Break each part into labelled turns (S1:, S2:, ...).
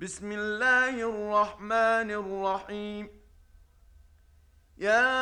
S1: بسم الله الرحمن الرحيم. يا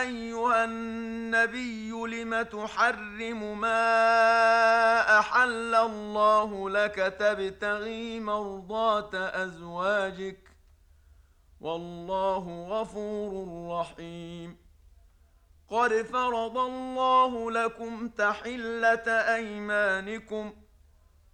S1: أيها النبي لم تحرم ما أحل الله لك تبتغي مرضات أزواجك؟ والله غفور رحيم. قد فرض الله لكم تحلة أيمانكم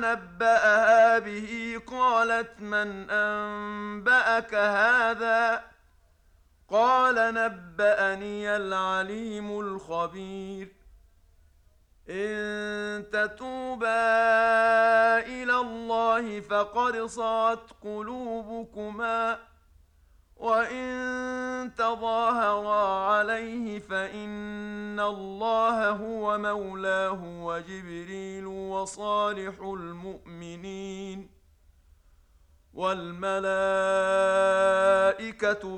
S1: نبأها به قالت من أنبأك هذا؟ قال نبأني العليم الخبير. إن تتوبا إلى الله فقد صغت قلوبكما. وإن تظاهرا عليه فإن الله هو مولاه وجبريل وصالح المؤمنين والملائكة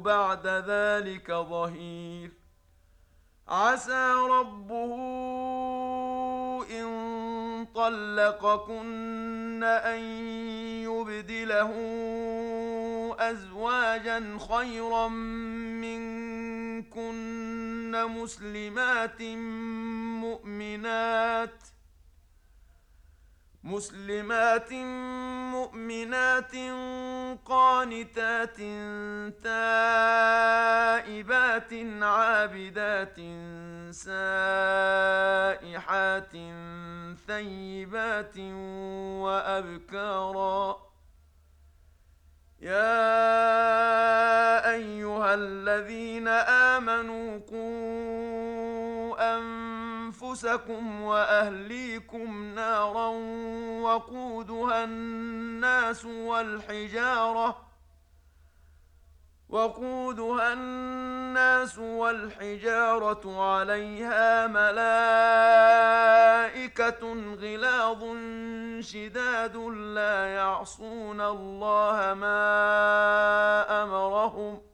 S1: بعد ذلك ظهير. عسى ربه إن طلقكن أن يبدله أزواجا خيرا منكن مسلمات مؤمنات مسلمات مؤمنات قانتات تائبات عابدات سائحات ثيبات وأبكارا يا أنفسكم وأهليكم نارا وقودها الناس والحجارة وقودها الناس والحجارة عليها ملائكة غلاظ شداد لا يعصون الله ما أمرهم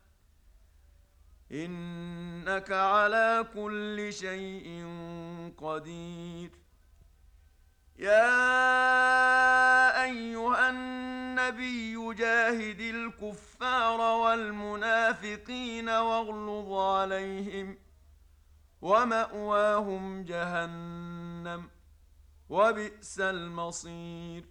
S1: إنك على كل شيء قدير. يا أيها النبي جاهد الكفار والمنافقين واغلظ عليهم ومأواهم جهنم وبئس المصير.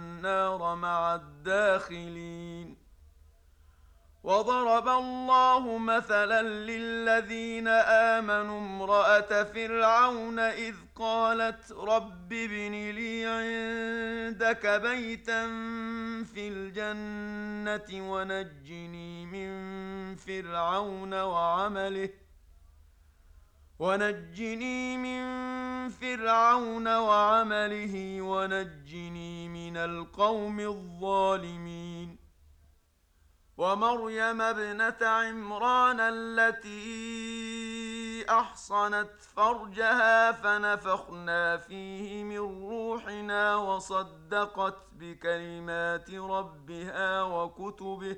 S1: النار مع الداخلين. وضرب الله مثلا للذين آمنوا امرأة فرعون إذ قالت رب ابن لي عندك بيتا في الجنة ونجني من فرعون وعمله ونجني من فرعون وعمله ونجني من القوم الظالمين. ومريم ابنة عمران التي أحصنت فرجها فنفخنا فيه من روحنا وصدقت بكلمات ربها وكتبه